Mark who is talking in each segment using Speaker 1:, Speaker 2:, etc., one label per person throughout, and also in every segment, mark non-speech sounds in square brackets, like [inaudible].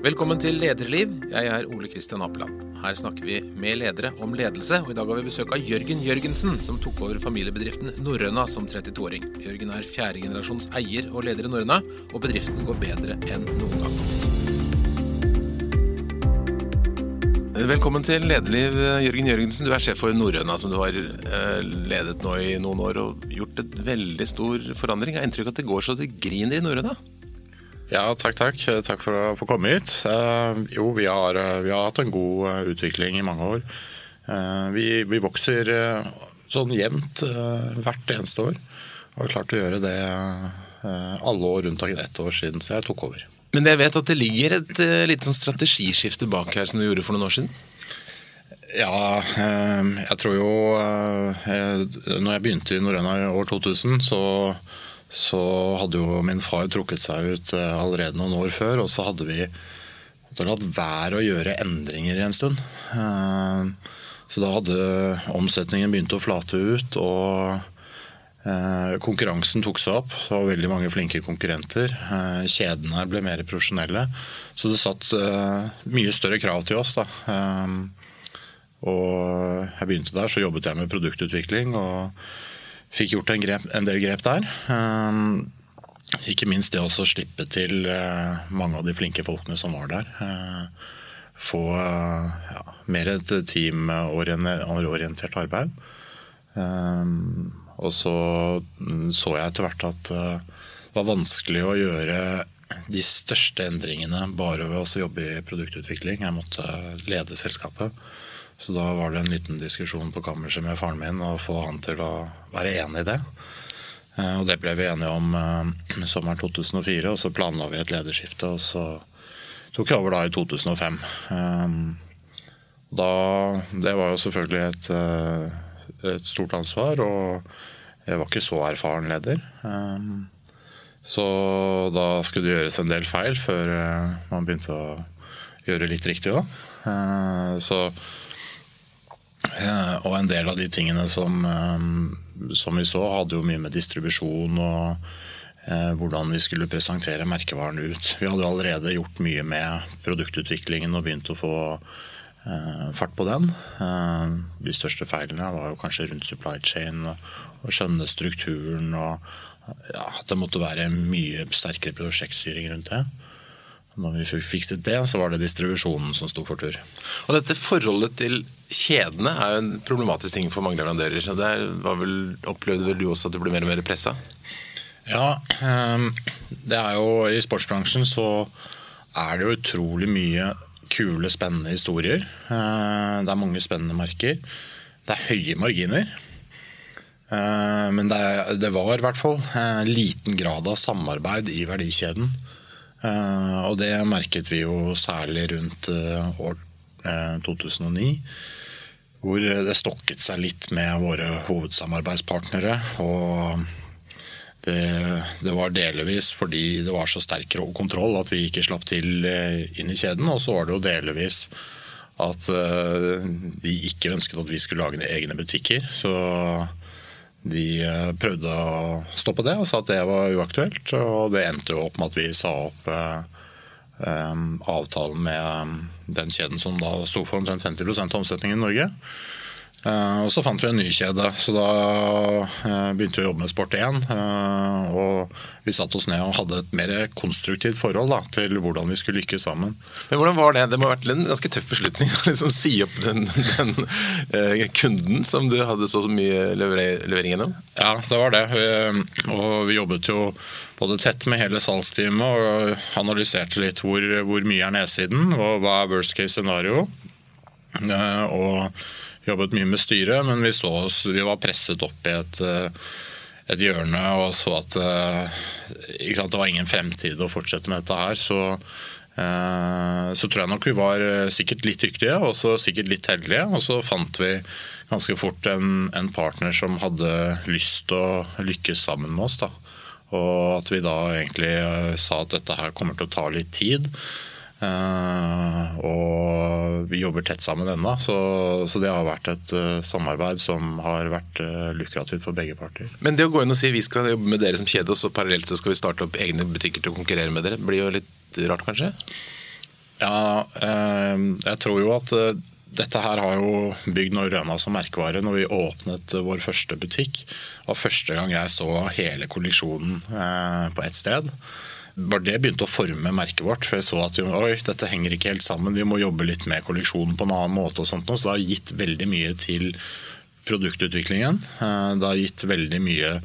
Speaker 1: Velkommen til Lederliv. Jeg er Ole Kristian Apeland. Her snakker vi med ledere om ledelse, og i dag har vi besøk av Jørgen Jørgensen, som tok over familiebedriften Norrøna som 32-åring. Jørgen er fjerdegenerasjons eier og leder i Norrøna, og bedriften går bedre enn noen gang. Velkommen til Lederliv, Jørgen Jørgensen. Du er sjef for Norrøna, som du har eh, ledet nå i noen år, og gjort et veldig stor forandring. Jeg har inntrykk av at det går så det griner i Norrøna?
Speaker 2: Ja, takk, takk. Takk for å få komme hit. Uh, jo, vi har, eh, vi har, hatt en god uh, utvikling i mange år. Vi, vi, vokser sånn jevnt hvert eneste år. Og har klart å gjøre det alle år unntatt ett år siden så jeg tok over.
Speaker 1: Men jeg vet at det ligger et lite sånn strategiskifte bak her som du gjorde for noen år siden?
Speaker 2: Ja, jeg tror jo Når jeg begynte i Norrøna i år 2000, så så hadde jo min far trukket seg ut eh, allerede noen år før. Og så hadde vi latt være å gjøre endringer en stund. Eh, så da hadde omsetningen begynt å flate ut, og eh, konkurransen tok seg opp. Det var veldig mange flinke konkurrenter. Kjedene ble mer profesjonelle. Så det satt mye større krav til oss. da. Og jeg begynte der, så jobbet jeg med produktutvikling. og fikk gjort en, grep, en, del grep der. Um, ikke minst det å slippe til uh, mange av de flinke folkene som var der. Uh, få ja, mer et teamorientert arbeid. Og så så jeg etter hvert at det var vanskelig å gjøre de største endringene bare ved å jobbe i produktutvikling. Jeg måtte lede selskapet. Så da var det en liten diskusjon på kammerset med faren min og få han til å være enig i det. Eh, og det ble vi enige om uh, sommeren 2004, og så planla vi et lederskifte. Og så tok jeg over da i 2005. Um, da, det var jo selvfølgelig et, et, stort ansvar, og jeg var ikke så erfaren leder. Så da skulle det gjøres en del feil før man begynte å gjøre litt riktig. da. Så og en del av de tingene som, eh, som, vi så, hadde jo mye med distribusjon og eh, hvordan vi skulle presentere merkevaren ut. Vi hadde allerede gjort mye med produktutviklingen og begynt å få eh, fart på den. Eh, de største feilene var kanskje rundt supply chain og, skjønne strukturen og ja, det måtte være mye sterkere prosjektstyring rundt det. Når vi fikset det, så var det distribusjonen som sto for tur.
Speaker 1: Og dette forholdet til kjedene er jo en problematisk ting for mange leverandører. og Der vel, opplevde vel du også at du ble mer og mer pressa?
Speaker 2: Ja, ehm, det er jo i sportsbransjen så er det jo utrolig mye kule, spennende historier. Eh, det er mange spennende merker. Det er høye marginer. Eh, men det, var i hvert fall eh, liten grad av samarbeid i verdikjeden. Og det merket vi jo særlig rundt år 2009 hvor det stokket seg litt med våre hovedsamarbeidspartnere. Og det, det, var delvis fordi det var så sterk kontroll at vi ikke slapp til eh, inn i kjeden. Og så var det jo delvis at eh, de ikke ønsket at vi skulle lage egne butikker. Så de eh, prøvde å stoppe det og sa at det var uaktuelt. Og det endte jo opp med at vi sa opp Um, avtalen med den kjeden som da sto for omtrent 50 av omsetningen i Norge. Uh, og Så fant vi en ny kjede, så da uh, begynte vi å jobbe med Sport 1. Uh, og vi satte oss ned og hadde et mer konstruktivt forhold da, til hvordan vi skulle lykkes sammen.
Speaker 1: Men Hvordan var det? Det må ha vært en ganske tøff beslutning å liksom, si opp den, den kunden som du hadde så mye levering gjennom?
Speaker 2: Ja, det var det. Vi, og vi jobbet jo både tett med hele salgsteamet og analyserte litt hvor, hvor mye er nedsiden og hva er worst case scenario. Eh, og jobbet mye med styret, men vi så vi var presset opp i et, eh, et hjørne og så at eh, sant, det var ingen fremtid å fortsette med dette her. Så, så tror jeg nok vi var sikkert litt dyktige og sikkert litt heldige. Og så fant vi ganske fort en, en partner som hadde lyst til å lykkes sammen med oss. da. Og at vi da egentlig eh, sa at dette her kommer til å ta litt tid. Uh, og vi jobber tett sammen ennå, så, så, det har vært et uh, samarbeid som har vært uh, lukrativt for begge parter.
Speaker 1: Men det å gå inn og si vi skal jobbe med dere som kjede, og så parallelt så skal vi starte opp egne butikker til å konkurrere med dere, blir jo litt rart, kanskje?
Speaker 2: Ja, jeg tror jo at dette her har jo bygd Norrøna som merkevare når vi åpnet vår første butikk. Det var første gang jeg så hele kolleksjonen på ett sted. Bare det begynte å forme merket vårt. for jeg så at oi, dette henger ikke helt sammen, vi må jobbe litt med kolleksjonen på en annen måte. og sånt. Så det har gitt veldig mye til produktutviklingen. Det har gitt veldig mye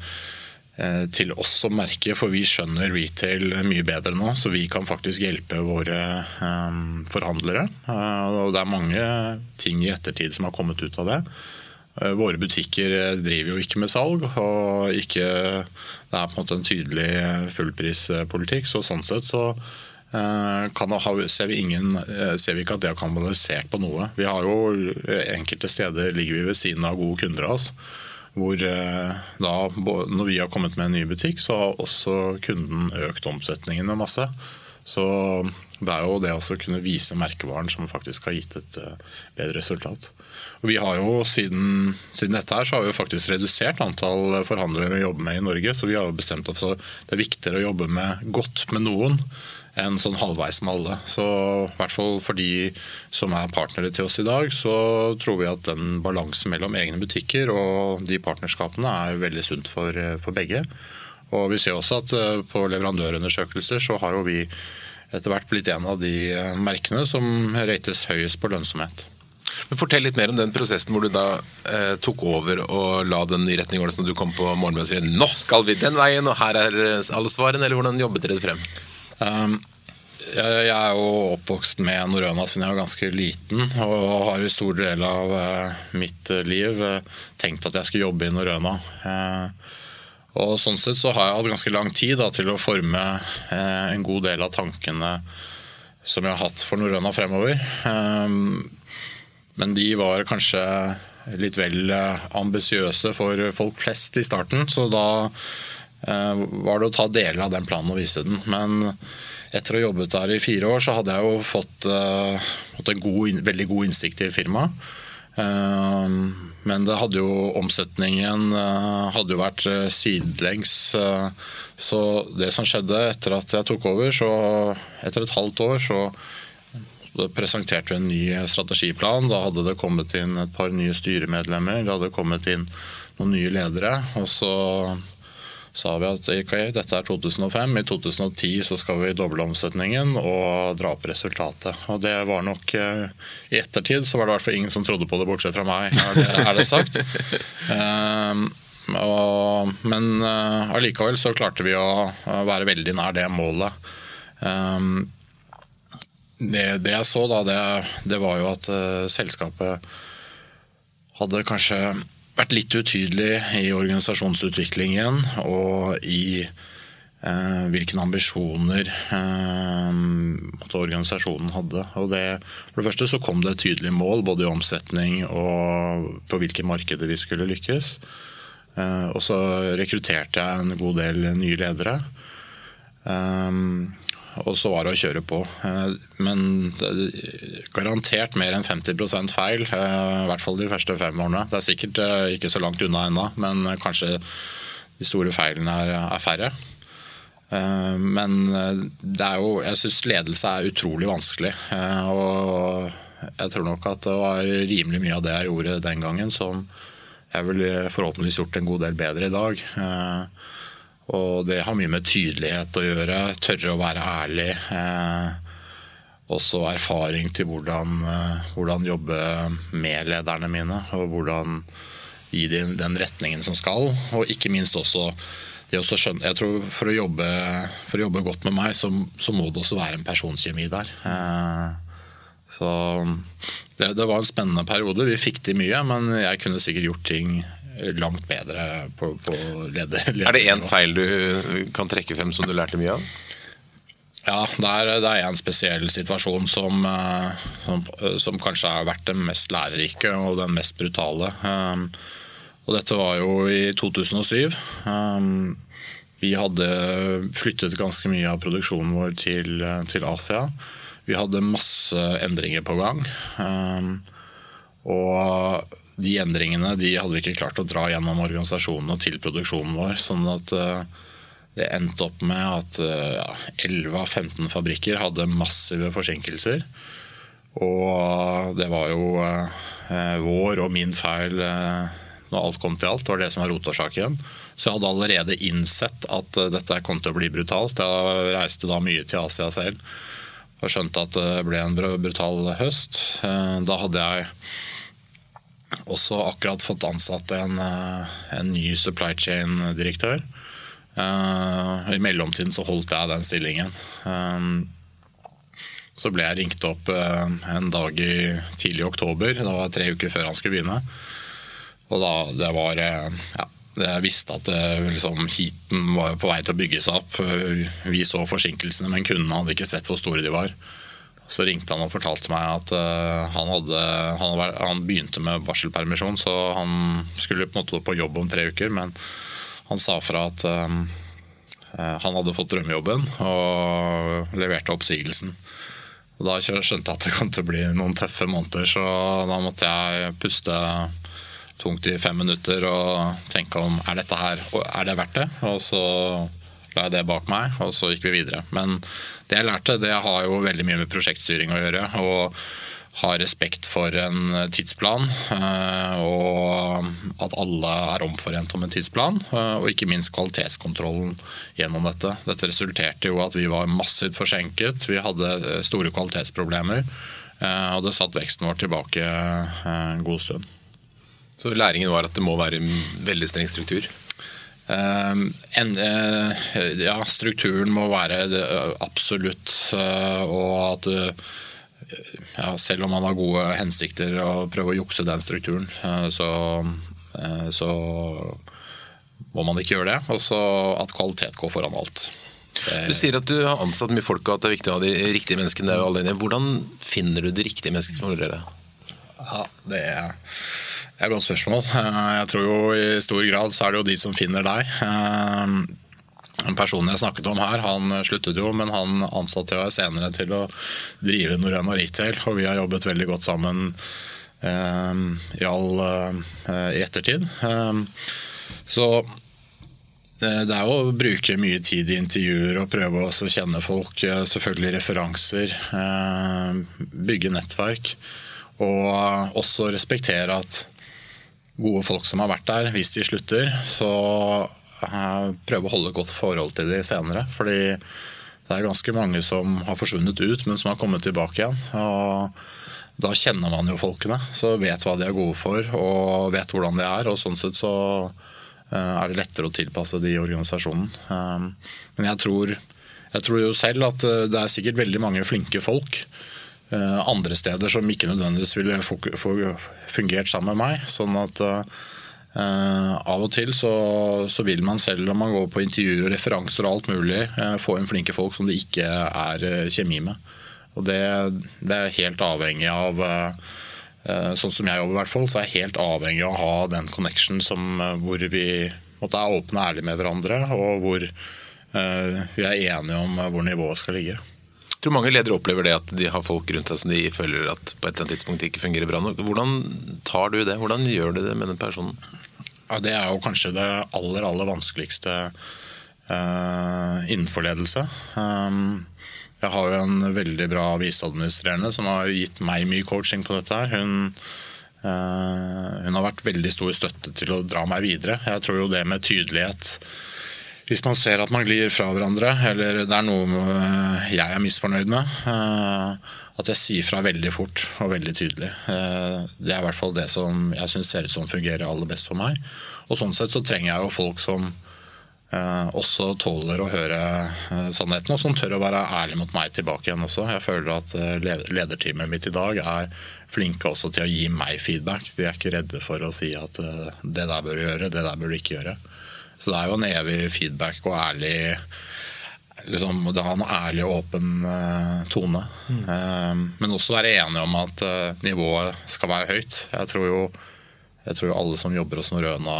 Speaker 2: Eh, til oss som merke, for vi skjønner retail mye bedre nå. Så vi kan faktisk hjelpe våre um, forhandlere. Og det er mange ting i ettertid som har kommet ut av det. Uh, våre butikker driver jo ikke med salg, og ikke, det er på en måte en tydelig fullprispolitikk. Så sånn sett så ha, ser, vi ingen, ser, vi ikke at det er kanalisert på noe. Vi har jo Enkelte steder ligger vi ved siden av gode kunder av oss. Hvor eh, da, når vi har kommet med en ny butikk, så har også kunden økt omsetningen med masse. Så det er jo det å kunne vise merkevaren som faktisk har gitt et eh, bedre resultat. Og vi har jo siden, siden, dette her så har vi jo faktisk redusert antall forhandlere vi jobber med i Norge. Så vi har jo bestemt at det er viktigere å jobbe med godt med noen enn sånn halvveis med alle. Så i hvert fall for de som er partnere til oss i dag, så tror vi at den balansen mellom egne butikker og de partnerskapene er veldig sunt for, for begge. Og vi ser også at eh, på leverandørundersøkelser så har jo vi etter hvert blitt en av de eh, merkene som rates høyest på lønnsomhet.
Speaker 1: Men Fortell litt mer om den prosessen hvor du da eh, tok over og la den i retning. det sånn du kom på morgenen og sier nå skal vi den veien, og her er alle svarene, eller hvordan jobbet dere frem?
Speaker 2: Um, jeg er jo oppvokst med norrøna siden jeg var ganske liten, og har i stor del av mitt liv tenkt at jeg skulle jobbe i norrøna. Uh, og sånn sett så har jeg hatt ganske lang tid da, til å forme en god del av tankene som jeg har hatt for norrøna fremover. men de var kanskje litt vel ambisiøse for folk flest i starten, så da var det å ta deler av den planen og vise den. Men etter å ha jobbet der i fire år, så hadde jeg jo fått, uh, en god, veldig god innsikt i firmaet. Uh, men det hadde jo omsetningen uh, hadde jo vært sidelengs. så det som skjedde etter at jeg tok over, så etter et halvt år, så presenterte vi en ny strategiplan. Da hadde det kommet inn et par nye styremedlemmer, det hadde kommet inn noen nye ledere. og så sa vi at okay, dette er 2005, i 2010 så skal vi doble omsetningen og dra opp resultatet. Og det var nok eh, I ettertid så var det i hvert fall ingen som trodde på det, bortsett fra meg, er det, er det sagt. um, [laughs] og, men uh, så klarte vi å være veldig nær det målet. Um, det, det, jeg så da, det, det var jo at uh, selskapet hadde kanskje vært litt utydelig i organisasjonsutviklingen og i eh, hvilke ambisjoner eh, organisasjonen hadde. Det, for det første så kom det et tydelig mål både i omsetning og på hvilke markeder vi skulle lykkes. Eh, og så rekrutterte jeg en god del nye ledere. Um, og så var det å kjøre på. Eh, men garantert mer enn 50 feil, eh, i hvert fall de første fem årene. Det er sikkert eh, ikke så langt unna ennå, men kanskje de store feilene er, færre. Men det er jo, jeg syns ledelse er utrolig vanskelig. Og jeg tror nok at det var rimelig mye av det jeg gjorde den gangen som jeg ville forhåpentligvis gjort en god del bedre i dag. Og det har mye med tydelighet å gjøre. Tørre å være ærlig. Eh, også erfaring til hvordan, eh, hvordan, jobbe med lederne mine. Og hvordan gi dem den retningen som skal. Og ikke minst også det å skjønne, jeg tror For å jobbe, for å jobbe godt med meg, så, så, må det også være en personkjemi der. Eh, så det, det, var en spennende periode. Vi fikk til mye, men jeg kunne sikkert gjort ting langt bedre på, på leder,
Speaker 1: leder. Er det én feil du kan trekke frem som du lærte mye av?
Speaker 2: Ja, det er, det er en spesiell situasjon som, eh, som, som, kanskje har vært den mest lærerike og den mest brutale. Um, og dette var jo i 2007. Um, vi hadde flyttet ganske mye av produksjonen vår til, til Asia. Vi hadde masse endringer på gang. Um, og de endringene de hadde vi ikke klart å dra gjennom organisasjonen og til produksjonen vår. sånn at uh, det endte opp med at ja, 11 av 15 fabrikker hadde massive forsinkelser. Og det var jo eh, vår og min feil eh, når alt kom til alt. Det var det som var rotårsaken. Så jeg hadde allerede innsett at dette kom til å bli brutalt. Jeg reiste da mye til Asia selv og skjønte at det ble en brutal høst. Da hadde jeg også akkurat fått ansatt en, uh, en ny supply chain-direktør. I mellomtiden så holdt jeg den stillingen. Så ble jeg ringt opp en dag i tidlig oktober. Det var tre uker før han skulle begynne. Og da det var ja, jeg visste at eh, liksom, heaten var på vei til å bygge seg opp. Vi så forsinkelsene, men kundene hadde ikke sett hvor store de var. Så ringte han og fortalte meg at uh, han, hadde, han, han, begynte med barselpermisjon, så han skulle på en måte på jobb om tre uker. Men han sa fra at uh, han hadde fått drømmejobben og leverte oppsigelsen. Og da skjønte jeg at det kom til å bli noen tøffe måneder, så da måtte jeg puste tungt i fem minutter og tenke om er dette her, er det verdt det? Og så la jeg det bak meg, og så gikk vi videre. Men det jeg lærte, det har jo veldig mye med prosjektstyring å gjøre. og ha respekt for en tidsplan, eh, og at alle er omforent om en tidsplan. Eh, og ikke minst kvalitetskontrollen gjennom dette. Dette resulterte jo at vi var massivt forsinket. Vi hadde store kvalitetsproblemer. Eh, og det satt veksten vår tilbake en god stund.
Speaker 1: Så læringen var at det må være veldig streng struktur?
Speaker 2: Uh, en, uh, ja, strukturen må være absolutt. Uh, og at ja, selv om man har gode hensikter og prøver å jukse den strukturen, så, så, må man ikke gjøre det. Og så at kvalitet går foran alt.
Speaker 1: Du sier at du har ansatt mye folk og at det er viktig å ha de riktige menneskene. Hvordan finner du de riktige menneskene som holder dere?
Speaker 2: Ja, det er det er et godt spørsmål. Eh, jeg tror jo i stor grad så er det jo de som finner deg. Eh, personen jeg snakket om her, han sluttet jo, men han ansatte jeg senere til å drive Norena Retail, og vi har jobbet veldig godt sammen eh, i, all, i ettertid. Så det er jo å bruke mye tid i intervjuer og prøve å kjenne folk. Selvfølgelig referanser. Bygge nettverk. Og også respektere at gode folk som har vært der, hvis de slutter, så eh, prøve å holde godt forhold til de senere. Fordi det er ganske mange som har forsvunnet ut, men som har kommet tilbake igjen. og da kjenner man jo folkene, så vet hva de er gode for og vet hvordan de er. og Sånn sett så eh, er det lettere å tilpasse de i organisasjonen. Eh, men jeg tror, jeg tror jo selv at det er sikkert veldig mange flinke folk andre steder som ikke nødvendigvis ville fungert sammen med meg. Sånn at uh, av og til så, så, vil man selv om man går på intervjuer og referanser og alt mulig, uh, få inn flinke folk som det ikke er uh, kjemi med. Og det, det, er helt avhengig av Sånn som jeg jobber, i hvert fall, så er jeg helt avhengig av å ha den connection som, hvor vi måtte, er åpne og ærlige med hverandre, og hvor vi er enige om hvor nivået skal ligge.
Speaker 1: Tror mange ledere opplever det at de har folk rundt seg som de føler at på et eller annet tidspunkt ikke fungerer bra nok. Hvordan tar du det? Hvordan gjør du det med den personen?
Speaker 2: Ja, det er jo kanskje det aller, aller vanskeligste uh, innenfor ledelse. Um, jeg har jo en veldig bra viseadministrerende som har gitt meg mye coaching på dette. her. Hun, uh, hun har vært veldig stor støtte til å dra meg videre. Jeg tror jo det med tydelighet hvis man ser at man glir fra hverandre, eller det er noe eh, jeg er misfornøyd med, eh, at jeg sier fra veldig fort og veldig tydelig. Eh, det er i hvert fall det som jeg syns ser ut som fungerer aller best for meg. Og sånn sett så trenger jeg jo folk som også tåler å høre sannheten, og som tør å være ærlig mot meg tilbake igjen også. Jeg føler at lederteamet mitt i dag er flinke også til å gi meg feedback. De er ikke redde for å si at det der bør du gjøre, det der bør du ikke gjøre. Så det er jo en evig feedback og ærlig liksom, Det har en ærlig og åpen uh, tone. Mm. Uh, men også være enige om at uh, nivået skal være høyt. Jeg tror jo jeg tror alle som jobber hos Norrøna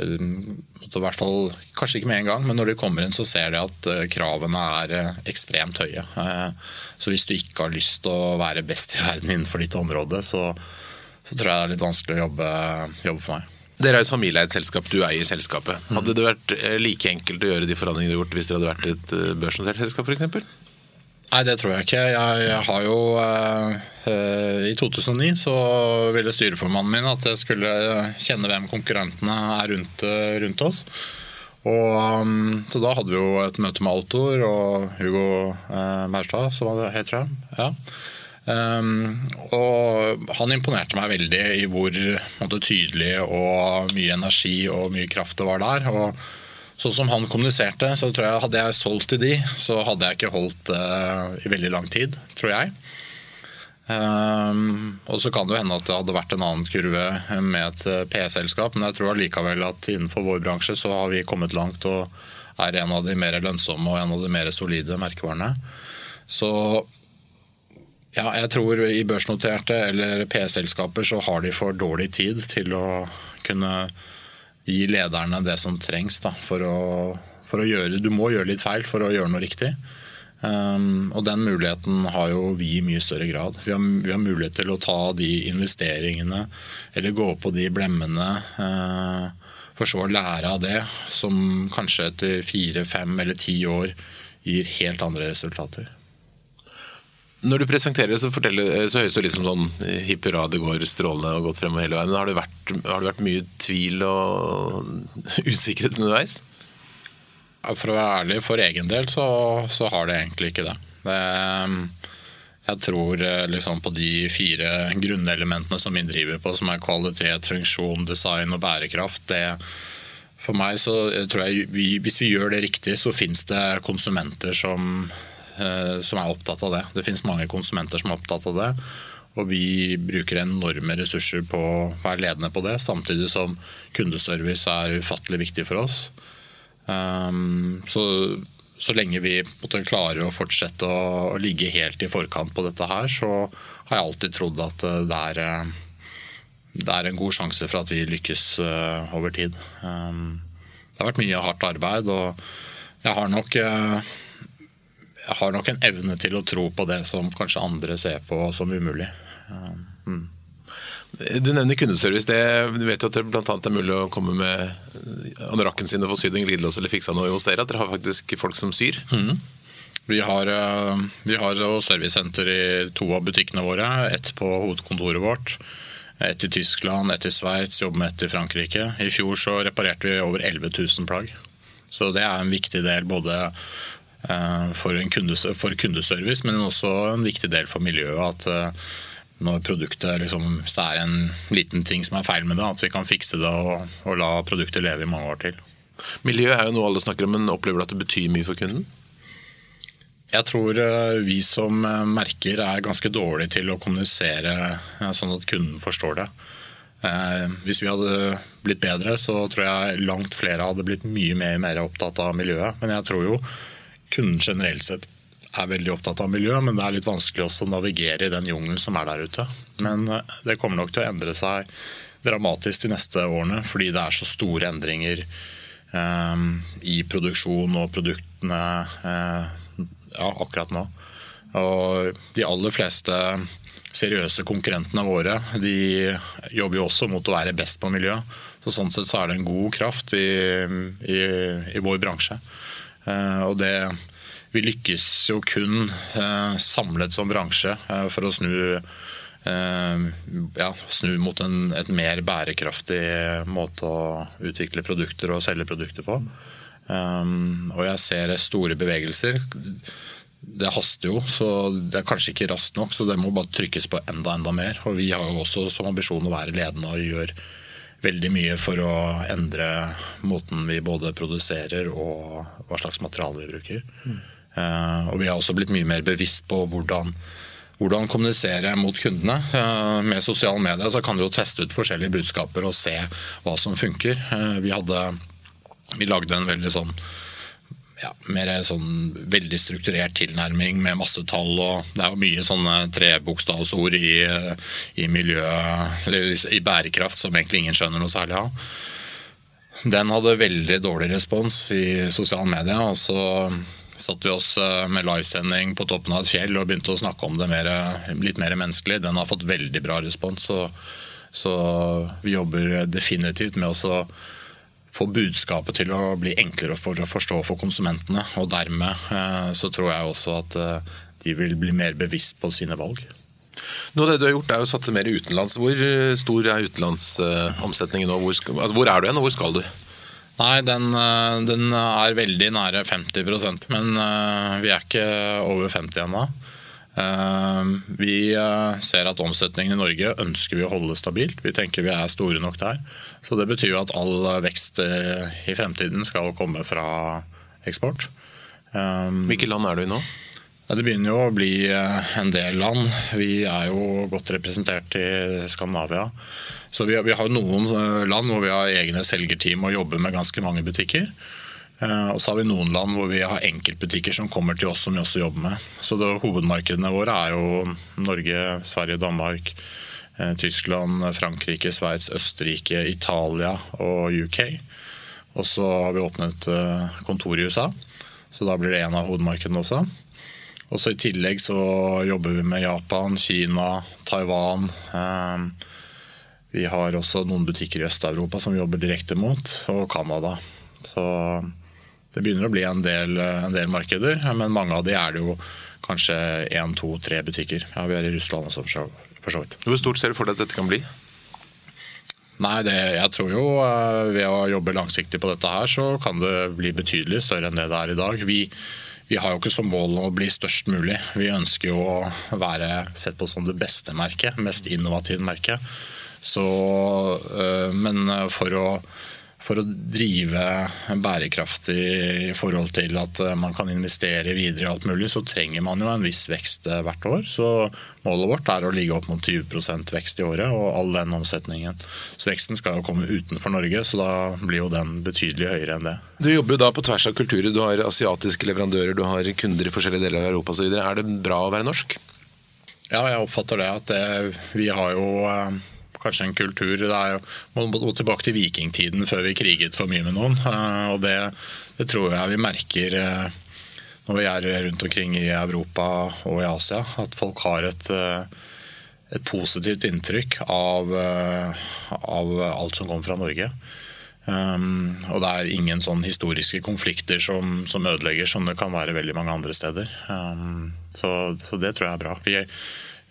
Speaker 2: i hvert fall, Kanskje ikke med en gang, men når de kommer inn, så ser de at kravene er ekstremt høye. Så hvis du ikke har lyst til å være best i verden innenfor ditt område, så, så tror jeg det er litt vanskelig å jobbe, jobbe for meg.
Speaker 1: Dere er et familieeid selskap, du eier selskapet. Hadde det vært eh, like enkelt å gjøre de forandringene du har gjort hvis dere hadde vært et eh, børsnotert selskap f.eks.?
Speaker 2: Nei, det tror jeg ikke. Jeg, har jo eh, I 2009 så ville styreformannen min at jeg skulle kjenne hvem konkurrentene er rundt, rundt oss. Og, um, så da hadde vi jo et møte med Altor og Hugo eh, Maurstad, som det han. Ja. Um, og han imponerte meg veldig i hvor måte, tydelig og mye energi og mye kraft det var der. Og sånn som han kommuniserte, så tror jeg hadde jeg solgt til de, så hadde jeg ikke holdt uh, i veldig lang tid, tror jeg. Um, og så kan det jo hende at det hadde vært en annen kurve med et uh, PE-selskap, men jeg tror allikevel at innenfor vår bransje så har vi kommet langt og er en av de mer lønnsomme og en av de mer solide merkevarene. Så ja, jeg tror i børsnoterte eller PE-selskaper så har de for dårlig tid til å kunne gi lederne det som trengs da, for, å, for å gjøre Du må gjøre litt feil for å gjøre noe riktig. Um, og den muligheten har jo vi i mye større grad. Vi har, vi har, mulighet til å ta de investeringene eller gå på de blemmene. Uh, for så å lære av det, som kanskje etter fire, fem eller ti år gir helt andre resultater.
Speaker 1: Når du presenterer så, så høres det liksom sånn hipp hurra, det går strålende og gått fremover hele veien. Har det vært, har det vært mye tvil og [laughs] usikkerhet underveis?
Speaker 2: For å være ærlig, for egen del så, så har det egentlig ikke det. det jeg tror eh, liksom på de fire grunnelementene som vi driver på, som er kvalitet, funksjon, design og bærekraft, det, for meg så tror jeg vi, Hvis vi gjør det riktig, så finnes det konsumenter som Eh, som er opptatt av det. Det finnes mange konsumenter som er opptatt av det. Og vi bruker enorme ressurser på å være ledende på det, samtidig som kundeservice er ufattelig viktig for oss. Um, så, så lenge vi måtte klare å fortsette å, ligge helt i forkant på dette her, så har jeg alltid trodd at eh, det er, eh, det er en god sjanse for at vi lykkes over tid. Um, det har vært mye hardt arbeid, og jeg har nok har nok en evne til å tro på det som kanskje andre ser på som umulig. Mm.
Speaker 1: Du nevner kundeservice. Det, du vet jo at det bl.a. er mulig å komme med anorakken sin og få sydd en glidelås eller fiksa noe hos dere. At dere har faktisk folk som syr. Mm.
Speaker 2: Vi har, eh, vi har servicesenter i to av butikkene våre. Ett på hovedkontoret vårt. Ett i Tyskland, ett i Sveits, jobber med ett i Frankrike. I fjor så reparerte vi over 11 000 plagg. Så det er en viktig del både Eh, for, kundes, for, kundeservice, men også en viktig del for miljøet. at eh, når produktet liksom, Hvis det er en liten ting som er feil med det, at vi kan fikse det og, og la produktet leve i mange år til.
Speaker 1: Miljø er jo noe alle snakker om, men opplever du at det betyr mye for kunden?
Speaker 2: Jeg tror eh, vi som merker er ganske dårlige til å kommunisere sånn at kunden forstår det. Hvis vi hadde blitt bedre, så tror jeg langt flere hadde blitt mye mer, mer opptatt av miljøet. Men jeg tror jo kunden generelt sett er veldig opptatt av miljø, men det er litt vanskelig også å navigere i den jungelen som er der ute. Men eh, det kommer nok til å endre seg dramatisk de neste årene, fordi det er så store endringer um, i produksjon og produktene uh, ja, akkurat nå. Og de aller fleste seriøse konkurrentene våre de jobber jo også mot å være best på miljø. Så sånn sett så er det en god kraft i, i, i vår bransje. Eh, og det vi lykkes jo kun eh, samlet som bransje eh, for å snu, ja, snu mot en et mer bærekraftig måte å utvikle produkter og selge produkter på. Og jeg ser store bevegelser. Det haster jo, så det er kanskje ikke raskt nok, så det må bare trykkes på enda enda mer. Og vi har jo også som ambisjon å være ledende og gjøre veldig mye for å endre måten vi både produserer og hva slags materiale vi bruker. Mm. Og vi har også blitt mye mer bevisst på hvordan, hvordan kommunisere mot kundene. Eh, med sosiale medier så kan du jo teste ut forskjellige budskaper og se hva som funker. Eh, vi, hadde, vi lagde en veldig sånn ja, mer sånn veldig strukturert tilnærming med masse tall. og Det er jo mye sånne trebokstavsord i, i miljø, eller i bærekraft som egentlig ingen skjønner noe særlig av. Den hadde veldig dårlig respons i sosiale medier. og så satte vi oss eh, med livesending på toppen av et fjell og begynte å snakke om det mer, litt mer menneskelig. Den har fått veldig bra respons. Så, Så vi jobber definitivt med å få budskapet til å bli enklere for å forstå for konsumentene. Og dermed eh, så tror jeg også at eh, de vil bli mer bevisst på sine valg.
Speaker 1: Noe av det du har gjort er å satse mer utenlands. Hvor eh, stor er utenlandsomsetningen nå? Hvor, altså, hvor er du hen, og hvor skal du?
Speaker 2: Nei, den, den, er veldig nære 50% men vi er ikke over 50 ennå. Vi ser at omsetningen i Norge ønsker vi å holde stabilt. Vi tenker vi er store nok der. Så det betyr at all vekst eh, i fremtiden skal komme fra eksport.
Speaker 1: Um, Hvilke land er du i nå?
Speaker 2: Det begynner jo å bli eh, en del land. Vi er jo godt representert i Skandinavia. Så vi har, noen eh, land hvor vi har egne selgerteam og jobber med ganske mange butikker. Og så har vi noen land hvor vi har enkeltbutikker som kommer til oss som vi også jobber med. Så det, Hovedmarkedene våre er jo Norge, Sverige, Danmark, Eh, Tyskland, Frankrike, Sveits, Østerrike, Italia og UK. Og så har vi åpnet eh, kontor i USA, så da blir det en av hovedmarkedene også. Og så I tillegg så jobber vi med Japan, Kina, Taiwan. Eh, vi har også noen butikker i Øst-Europa som vi jobber direkte mot, og Canada. Så det begynner å bli en del, en del markeder, men mange av de er det jo kanskje én, to, tre butikker. Ja, vi er i Russland også, for så vidt.
Speaker 1: Hvor stort ser du for deg at dette kan bli?
Speaker 2: Nei, det, jeg tror jo uh, ved å jobbe langsiktig på dette her, så kan det bli betydelig større enn det det er i dag. Vi, vi har jo ikke som mål å bli størst mulig. Vi ønsker jo å være sett på som det beste merket, mest innovative merket. Så, uh, men for å for å drive bærekraftig i forhold til at eh, man kan investere videre i alt mulig, så trenger man jo en viss vekst eh, hvert år. Så målet vårt er å ligge opp mot 20% vekst i året, og all den omsetningen. Så veksten skal jo komme utenfor Norge, så da blir jo den betydelig høyere enn det.
Speaker 1: Du jobber jo da på tvers av kulturer. Du har asiatiske leverandører, du har kunder i forskjellige deler av Europa osv. Er det bra å være norsk?
Speaker 2: Ja, jeg oppfatter det. at det, Vi har jo eh, kanskje en kultur. Det er jo, må gå tilbake til vikingtiden før vi kriget for mye med noen. Eh, og det, det tror jeg vi merker eh, når vi er rundt omkring i Europa og i Asia, at folk har et, eh, et positivt inntrykk av, av, alt som kommer fra Norge. Um, og det er ingen sånn historiske konflikter som, som, ødelegger, som det kan være veldig mange andre steder. Um, så, så, det tror jeg er bra. Vi,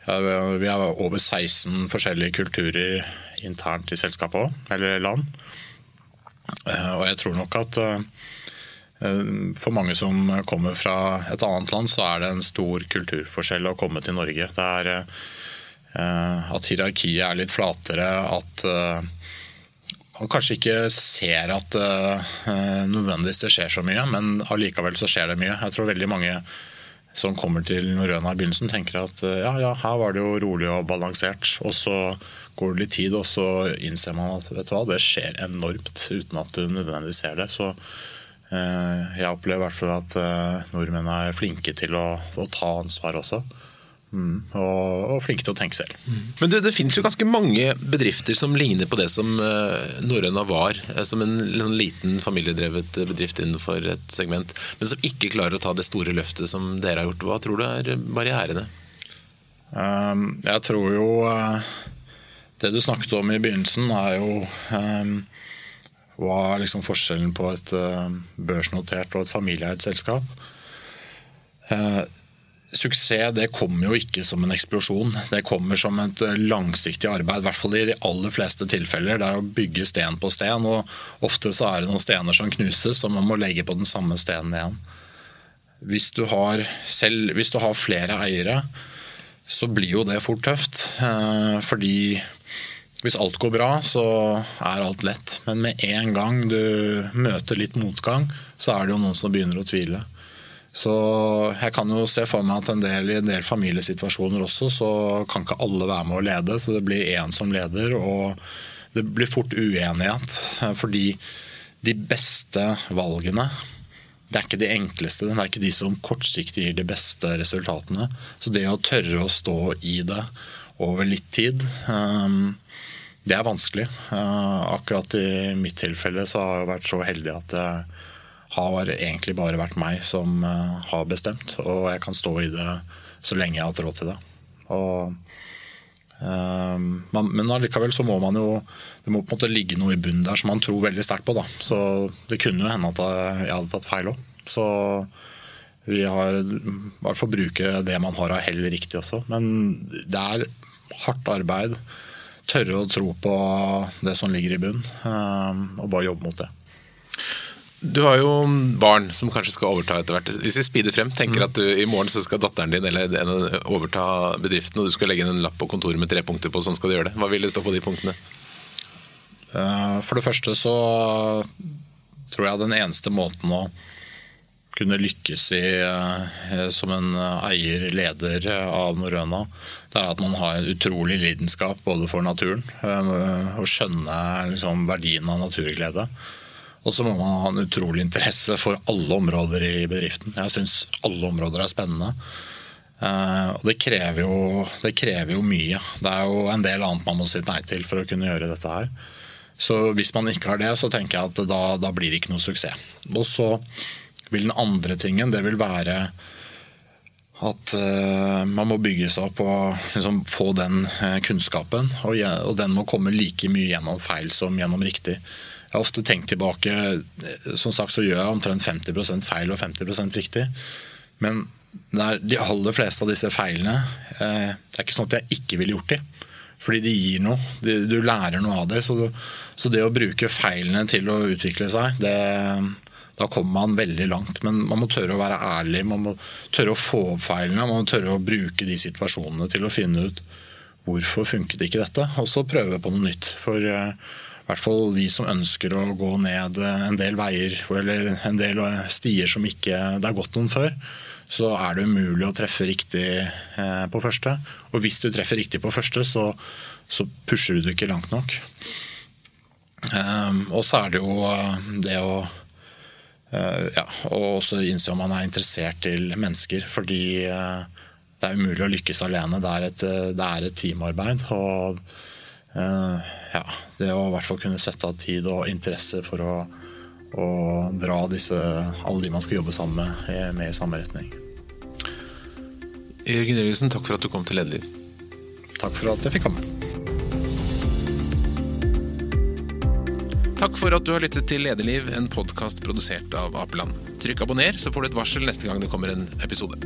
Speaker 2: vi har over 16 forskjellige kulturer internt i selskapet òg, eller land. Eh, og jeg tror nok at eh, for mange som kommer fra et annet land, så er det en stor kulturforskjell å komme til Norge. Det er eh, at hierarkiet er litt flatere, at man kanskje ikke ser at nødvendigvis det skjer så mye, men allikevel så skjer det mye. Jeg tror veldig mange som kommer til Norrøna i begynnelsen, tenker at eh, ja, ja, her var det jo rolig og balansert. Og så går det litt tid, og så innser man at vet du hva, det skjer enormt uten at du nødvendigvis ser det. Så eh, jeg opplever i hvert fall at eh, nordmenn er flinke til å, å ta ansvar også. Mm, og, og, flinke til å tenke selv. Mm.
Speaker 1: Men det, det, finnes jo ganske mange bedrifter som ligner på det som uh, Norrøna var. Uh, som en, en, liten familiedrevet bedrift innenfor et segment. Men som ikke klarer å ta det store løftet som dere har gjort. Hva tror du er barrierene?
Speaker 2: Um, jeg tror jo uh, Det du snakket om i begynnelsen, er jo um, hva er liksom forskjellen på et børsnotert og et familieeid selskap. Uh, Suksess det kommer jo ikke som en eksplosjon. Det kommer som et eh, langsiktig arbeid. I hvert fall i de aller fleste tilfeller. Det er å bygge sten på sten. og Ofte så er det noen stener som knuses, og man må legge på den samme stenen igjen. Hvis du har, selv, hvis du har flere eiere, så blir jo det fort tøft. Eh, fordi hvis alt går bra, så er alt lett. Men med en gang du møter litt motgang, så er det jo noen som begynner å tvile. Så jeg kan jo se for meg at en del, i en del familiesituasjoner også, så kan ikke alle være med å lede. Så det blir én som leder, og det blir fort uenighet. Fordi de beste valgene, det er ikke de enkleste. Det er ikke de som kortsiktig gir de beste resultatene. Så det å tørre å stå i det over litt tid, ehm, det er vanskelig. Eh, akkurat i mitt tilfelle så har jeg vært så heldig at jeg har egentlig bare vært meg som eh, har bestemt. Og jeg kan stå i det så lenge jeg har hatt råd til det. Og Men allikevel så må man jo Det må på en måte ligge noe i bunnen der som man tror veldig sterkt på. da. Så det kunne jo hende at jeg hadde tatt feil òg. Så vi har i hvert fall bruke det man har av hell riktig også. Men det er hardt arbeid. Tørre å tro på det som ligger i bunnen, og bare jobbe mot det.
Speaker 1: Du har jo barn som kanskje skal overta etter hvert. Hvis vi speeder frem, tenker at du, i morgen så skal datteren din eller en overta bedriften, og du skal legge inn en lapp på kontoret med tre punkter på, sånn skal du gjøre det. Hva vil det stå på de punktene?
Speaker 2: Eh, for det første så tror jeg den eneste måten å kunne lykkes i eh, som en eier, leder av Norøna, det er at man har en utrolig lidenskap både for naturen eh, og skjønne liksom, verdien av naturglede. Og så må man ha en utrolig interesse for alle områder i bedriften. Jeg syns alle områder er spennende. Uh, og det krever, jo, det krever, jo, mye. Det er jo en del annet man må si nei til for å kunne gjøre dette her. Så hvis man ikke har det, så tenker jeg at da, da blir det ikke noe suksess. Og så vil den andre tingen, det vil være at uh, man må bygge seg opp og liksom, få den uh, kunnskapen. Og, den må komme like mye gjennom feil som gjennom riktig. Jeg har ofte tenkt tilbake Som sagt så gjør jeg omtrent 50% feil og 50% riktig. Men de aller fleste av disse feilene eh, Det er ikke sånn at jeg ikke ville gjort de. Fordi de gir noe. Du lærer noe av det. Så, det å bruke feilene til å utvikle seg, det, da kommer man veldig langt. Men man må tørre å være ærlig, man må tørre å få opp feilene. Man må tørre å bruke de situasjonene til å finne ut hvorfor funket ikke dette, og så prøve på noe nytt. For eh, hvert fall vi som ønsker å gå ned en del veier eller en del stier som ikke det er gått noen før, så er det umulig å treffe riktig eh, på første. Og hvis du treffer riktig på første, så, så pusher du det ikke langt nok. Um, og så er det jo eh, det å ja, og også innse om man er interessert til mennesker. Fordi det er umulig å lykkes alene. Det er et, det er et teamarbeid. og ja, det å i hvert fall kunne sette av tid og interesse for å, å dra disse, alle de man skal jobbe sammen med, med i samme retning.
Speaker 1: Jørgen Jørgensen, takk for at du kom til Lederliv.
Speaker 2: Takk for at jeg fikk komme.
Speaker 1: Takk for at du har lyttet til Lederliv, en podkast produsert av Apeland. Trykk abonner, så får du et varsel neste gang det kommer en episode.